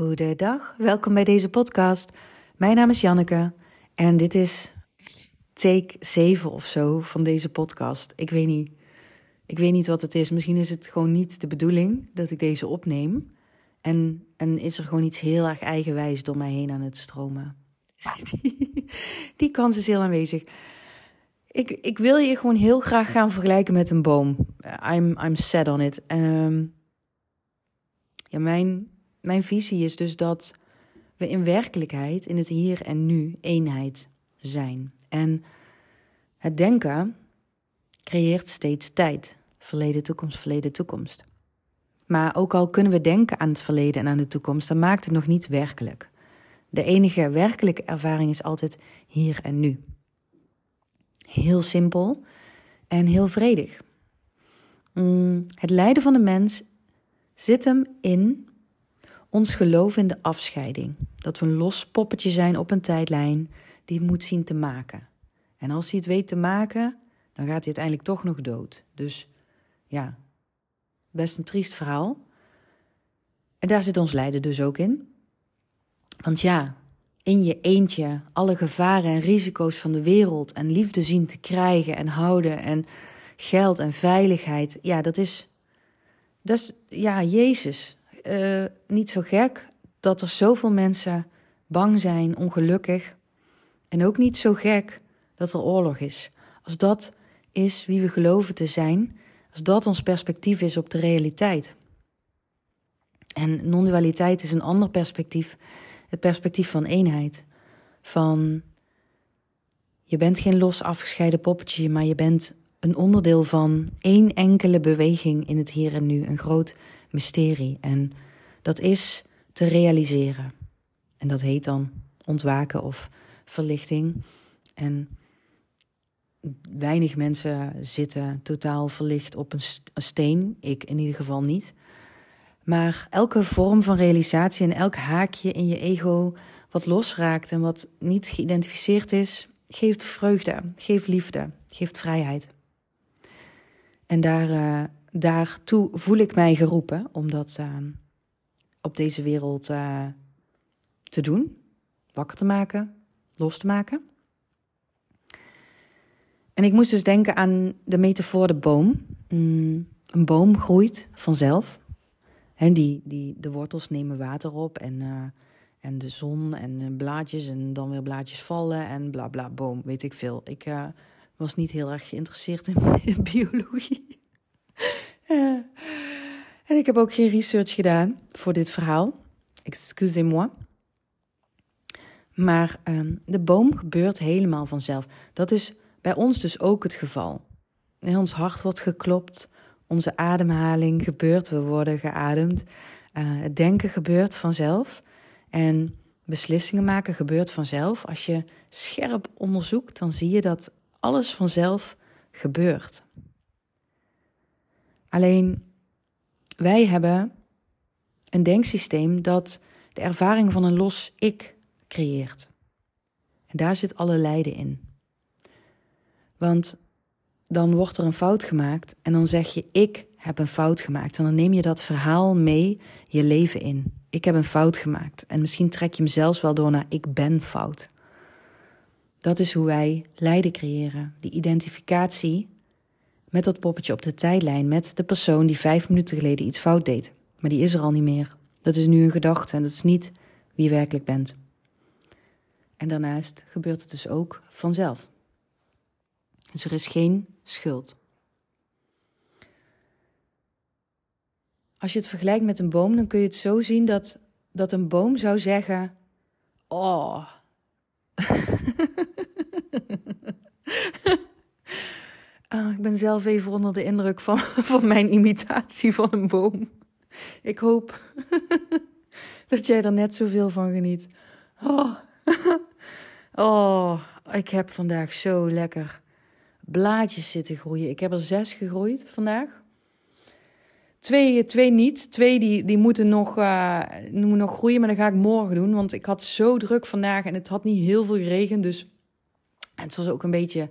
Goedendag, welkom bij deze podcast. Mijn naam is Janneke en dit is take 7 of zo van deze podcast. Ik weet niet. Ik weet niet wat het is. Misschien is het gewoon niet de bedoeling dat ik deze opneem. En, en is er gewoon iets heel erg eigenwijs door mij heen aan het stromen. Die, kans is heel aanwezig. Ik, ik wil je gewoon heel graag gaan vergelijken met een boom. I'm, I'm set on it. Um, ja, mijn, mijn visie is dus dat we in werkelijkheid, in het hier en nu, eenheid zijn. En het denken creëert steeds tijd. Verleden, toekomst, verleden, toekomst. Maar ook al kunnen we denken aan het verleden en aan de toekomst, dan maakt het nog niet werkelijk. De enige werkelijke ervaring is altijd hier en nu. Heel simpel en heel vredig. Mm, het lijden van de mens zit hem in ons geloof in de afscheiding. Dat we een los poppetje zijn op een tijdlijn die het moet zien te maken. En als hij het weet te maken, dan gaat hij uiteindelijk toch nog dood. Dus ja, best een triest verhaal. En daar zit ons lijden dus ook in. Want ja, in je eentje alle gevaren en risico's van de wereld en liefde zien te krijgen en houden en geld en veiligheid, ja, dat is, dat is ja, Jezus. Uh, niet zo gek dat er zoveel mensen bang zijn, ongelukkig. En ook niet zo gek dat er oorlog is. Als dat is wie we geloven te zijn, als dat ons perspectief is op de realiteit. En non-dualiteit is een ander perspectief, het perspectief van eenheid. Van je bent geen los afgescheiden poppetje, maar je bent een onderdeel van één enkele beweging in het hier en nu, een groot mysterie. En dat is te realiseren. En dat heet dan ontwaken of verlichting. En weinig mensen zitten totaal verlicht op een steen. Ik in ieder geval niet. Maar elke vorm van realisatie en elk haakje in je ego wat losraakt en wat niet geïdentificeerd is, geeft vreugde, geeft liefde, geeft vrijheid. En daar, uh, daartoe voel ik mij geroepen om dat uh, op deze wereld uh, te doen, wakker te maken, los te maken. En ik moest dus denken aan de metafoor de boom. Mm, een boom groeit vanzelf. En die, die, de wortels nemen water op en, uh, en de zon en blaadjes en dan weer blaadjes vallen en bla bla boom, weet ik veel. Ik was niet heel erg geïnteresseerd in biologie. en ik heb ook geen research gedaan voor dit verhaal. Excusez-moi. Maar um, de boom gebeurt helemaal vanzelf. Dat is bij ons dus ook het geval. Ons hart wordt geklopt, onze ademhaling gebeurt, we worden geademd. Uh, het denken gebeurt vanzelf. En beslissingen maken gebeurt vanzelf. Als je scherp onderzoekt, dan zie je dat alles vanzelf gebeurt. Alleen wij hebben een denksysteem dat de ervaring van een los ik creëert. En daar zit alle lijden in. Want dan wordt er een fout gemaakt en dan zeg je: Ik heb een fout gemaakt. En dan neem je dat verhaal mee je leven in. Ik heb een fout gemaakt. En misschien trek je hem zelfs wel door naar: Ik ben fout. Dat is hoe wij lijden creëren. Die identificatie met dat poppetje op de tijdlijn, met de persoon die vijf minuten geleden iets fout deed. Maar die is er al niet meer. Dat is nu een gedachte en dat is niet wie je werkelijk bent. En daarnaast gebeurt het dus ook vanzelf. Dus er is geen schuld. Als je het vergelijkt met een boom, dan kun je het zo zien dat, dat een boom zou zeggen: Oh. oh, ik ben zelf even onder de indruk van, van mijn imitatie van een boom. Ik hoop dat jij er net zoveel van geniet. Oh. oh, ik heb vandaag zo lekker blaadjes zitten groeien. Ik heb er zes gegroeid vandaag. Twee, twee niet. Twee die, die moeten nog, uh, nog groeien, maar dat ga ik morgen doen. Want ik had zo druk vandaag en het had niet heel veel geregend. Dus het was ook een beetje...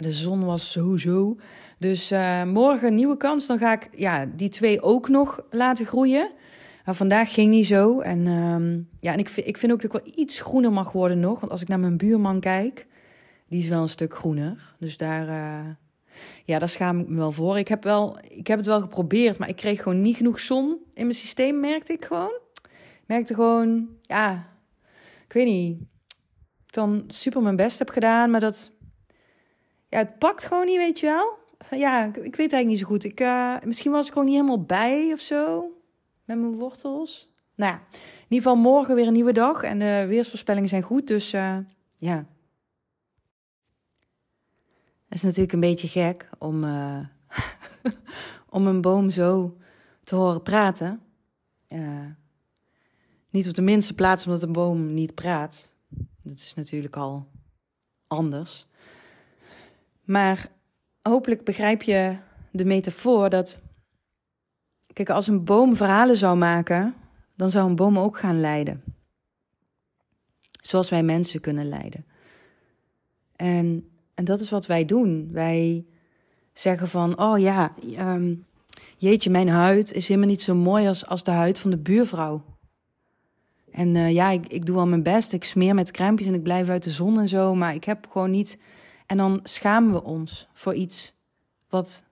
De zon was sowieso. Dus uh, morgen nieuwe kans. Dan ga ik ja, die twee ook nog laten groeien. Maar vandaag ging niet zo. En, ehm, ja, en ik, ik vind ook dat ik wel iets groener mag worden nog. Want als ik naar mijn buurman kijk, die is wel een stuk groener. Dus daar, uh, ja, daar schaam ik me wel voor. Ik heb, wel, ik heb het wel geprobeerd, maar ik kreeg gewoon niet genoeg zon in mijn systeem, merkte ik gewoon. Merkte gewoon, ja, ik weet niet. Ik dan super mijn best heb gedaan, maar dat, ja, het pakt gewoon niet, weet je wel. Ja, ik, weet eigenlijk niet zo goed. Ik, uh, misschien was ik gewoon niet helemaal bij of zo met mijn wortels. Nou ja, in ieder geval morgen weer een nieuwe dag en de weersvoorspellingen zijn goed, dus uh, ja. Het is natuurlijk een beetje gek om, uh, om een boom zo te horen praten. Niet op de minste plaats omdat een boom niet praat. Dat is natuurlijk al anders. Maar hopelijk begrijp je de metafoor dat. Kijk, als een boom verhalen zou maken, dan zou een boom ook gaan lijden. Zoals wij mensen kunnen lijden. En, en dat is wat wij doen. Wij zeggen van, oh ja, um, jeetje, mijn huid is helemaal niet zo mooi als, als de huid van de buurvrouw. En uh, ja, ik, ik doe al mijn best. Ik smeer met crèmpjes en ik blijf uit de zon en zo. Maar ik heb gewoon niet en dan schamen we ons voor iets wat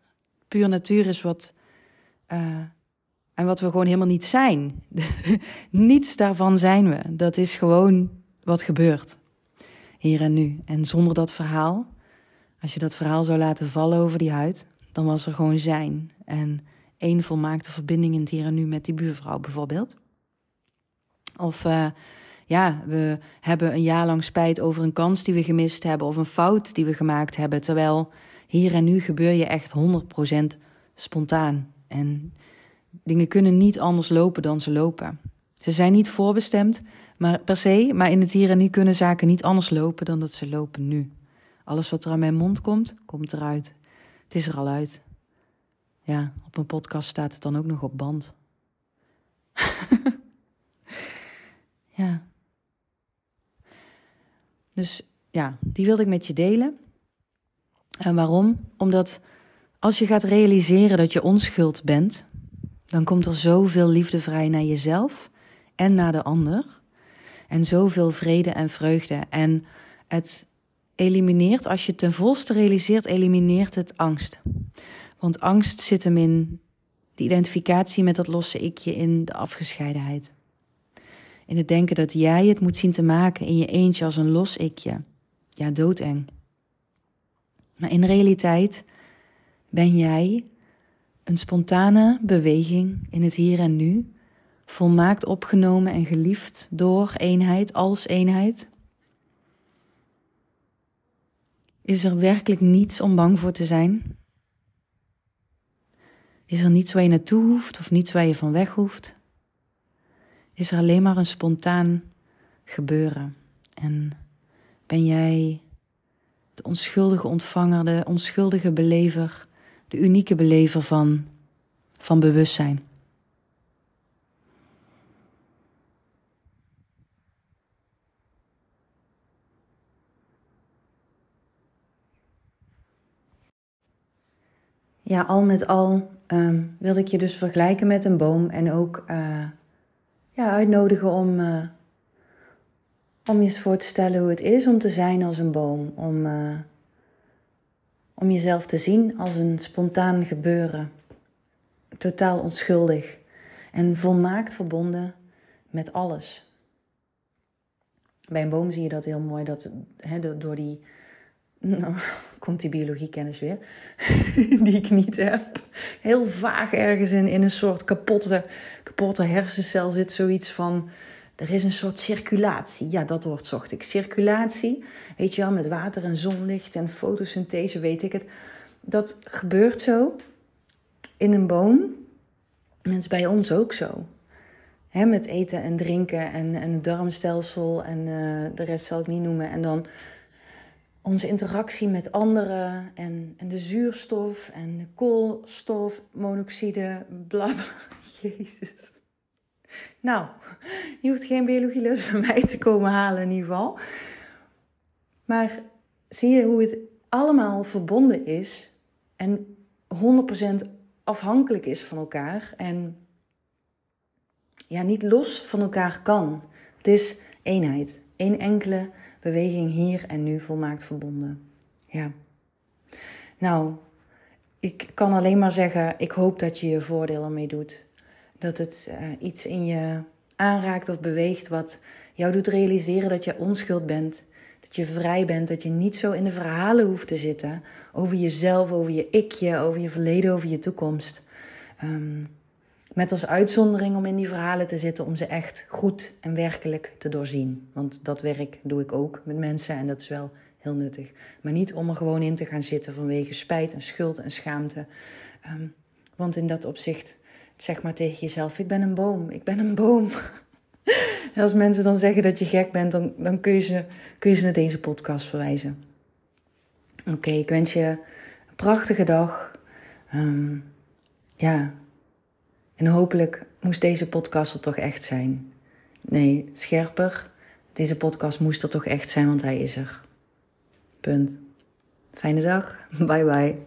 puur natuur is, wat, uh, en wat we gewoon helemaal niet zijn. Niets daarvan zijn we. Dat is gewoon wat gebeurt. Hier en nu. En zonder dat verhaal, als je dat verhaal zou laten vallen over die huid, dan was er gewoon zijn. En één volmaakte verbinding in het hier en nu met die buurvrouw bijvoorbeeld. Of uh, ja, we hebben een jaar lang spijt over een kans die we gemist hebben of een fout die we gemaakt hebben. Terwijl hier en nu gebeur je echt 100% spontaan. En dingen kunnen niet anders lopen dan ze lopen. Ze zijn niet voorbestemd, maar per se, maar in het hier en nu kunnen zaken niet anders lopen dan dat ze lopen nu. Alles wat er aan mijn mond komt, komt eruit. Het is er al uit. Ja, op een podcast staat het dan ook nog op band. ja. Dus ja, die wilde ik met je delen. En waarom? Omdat als je gaat realiseren dat je onschuld bent, dan komt er zoveel liefde vrij naar jezelf en naar de ander. En zoveel vrede en vreugde. En het elimineert, als je het ten volste realiseert, elimineert het angst. Want angst zit hem in de identificatie met dat losse ikje in de afgescheidenheid. In het denken dat jij het moet zien te maken in je eentje als een los ikje. Ja, doodeng. Maar in realiteit ben jij een spontane beweging in het hier en nu, volmaakt opgenomen en geliefd door eenheid als eenheid. Is er werkelijk niets om bang voor te zijn? Is er niets waar je naartoe hoeft of niets waar je van weg hoeft? Is er alleen maar een spontaan gebeuren. En ben jij de onschuldige ontvanger, de onschuldige belever, de unieke belever van, van bewustzijn. Ja, al met al um, wilde ik je dus vergelijken met een boom en ook uh, ja, uitnodigen om, uh, om je voor te stellen hoe het is om te zijn als een boom. Om, uh, om jezelf te zien als een spontaan gebeuren. Totaal onschuldig en volmaakt verbonden met alles. Bij een boom zie je dat heel mooi, dat door die nou, komt die biologiekennis weer, die ik niet heb. Heel vaag ergens in, in een soort kapotte, kapotte hersencel zit zoiets van... Er is een soort circulatie. Ja, dat woord zocht ik. Circulatie, weet je wel, met water en zonlicht en fotosynthese, weet ik het. Dat gebeurt zo in een boom. En dat is bij ons ook zo. He, met eten en drinken en, en het darmstelsel en uh, de rest zal ik niet noemen. En dan onze interactie met anderen en, en de zuurstof en de koolstofmonoxide, bla. Jezus. Nou, je hoeft geen biologieles van mij te komen halen in ieder geval. Maar zie je hoe het allemaal verbonden is en 100% afhankelijk is van elkaar. En ja, niet los van elkaar kan. Het is eenheid. Eén enkele beweging hier en nu volmaakt verbonden. Ja. Nou, ik kan alleen maar zeggen, ik hoop dat je je voordeel ermee doet. Dat het uh, iets in je aanraakt of beweegt wat jou doet realiseren dat je onschuld bent. Dat je vrij bent, dat je niet zo in de verhalen hoeft te zitten over jezelf, over je ikje, over je verleden, over je toekomst. Um, met als uitzondering om in die verhalen te zitten, om ze echt goed en werkelijk te doorzien. Want dat werk doe ik ook met mensen en dat is wel heel nuttig. Maar niet om er gewoon in te gaan zitten vanwege spijt en schuld en schaamte. Um, want in dat opzicht, zeg maar tegen jezelf: ik ben een boom, ik ben een boom. als mensen dan zeggen dat je gek bent, dan, dan kun, je ze, kun je ze naar deze podcast verwijzen. Oké, ik wens je een prachtige dag. Um, ja, en hopelijk moest deze podcast er toch echt zijn. Nee, scherper. Deze podcast moest er toch echt zijn, want hij is er. Punt. Fijne dag. Bye bye.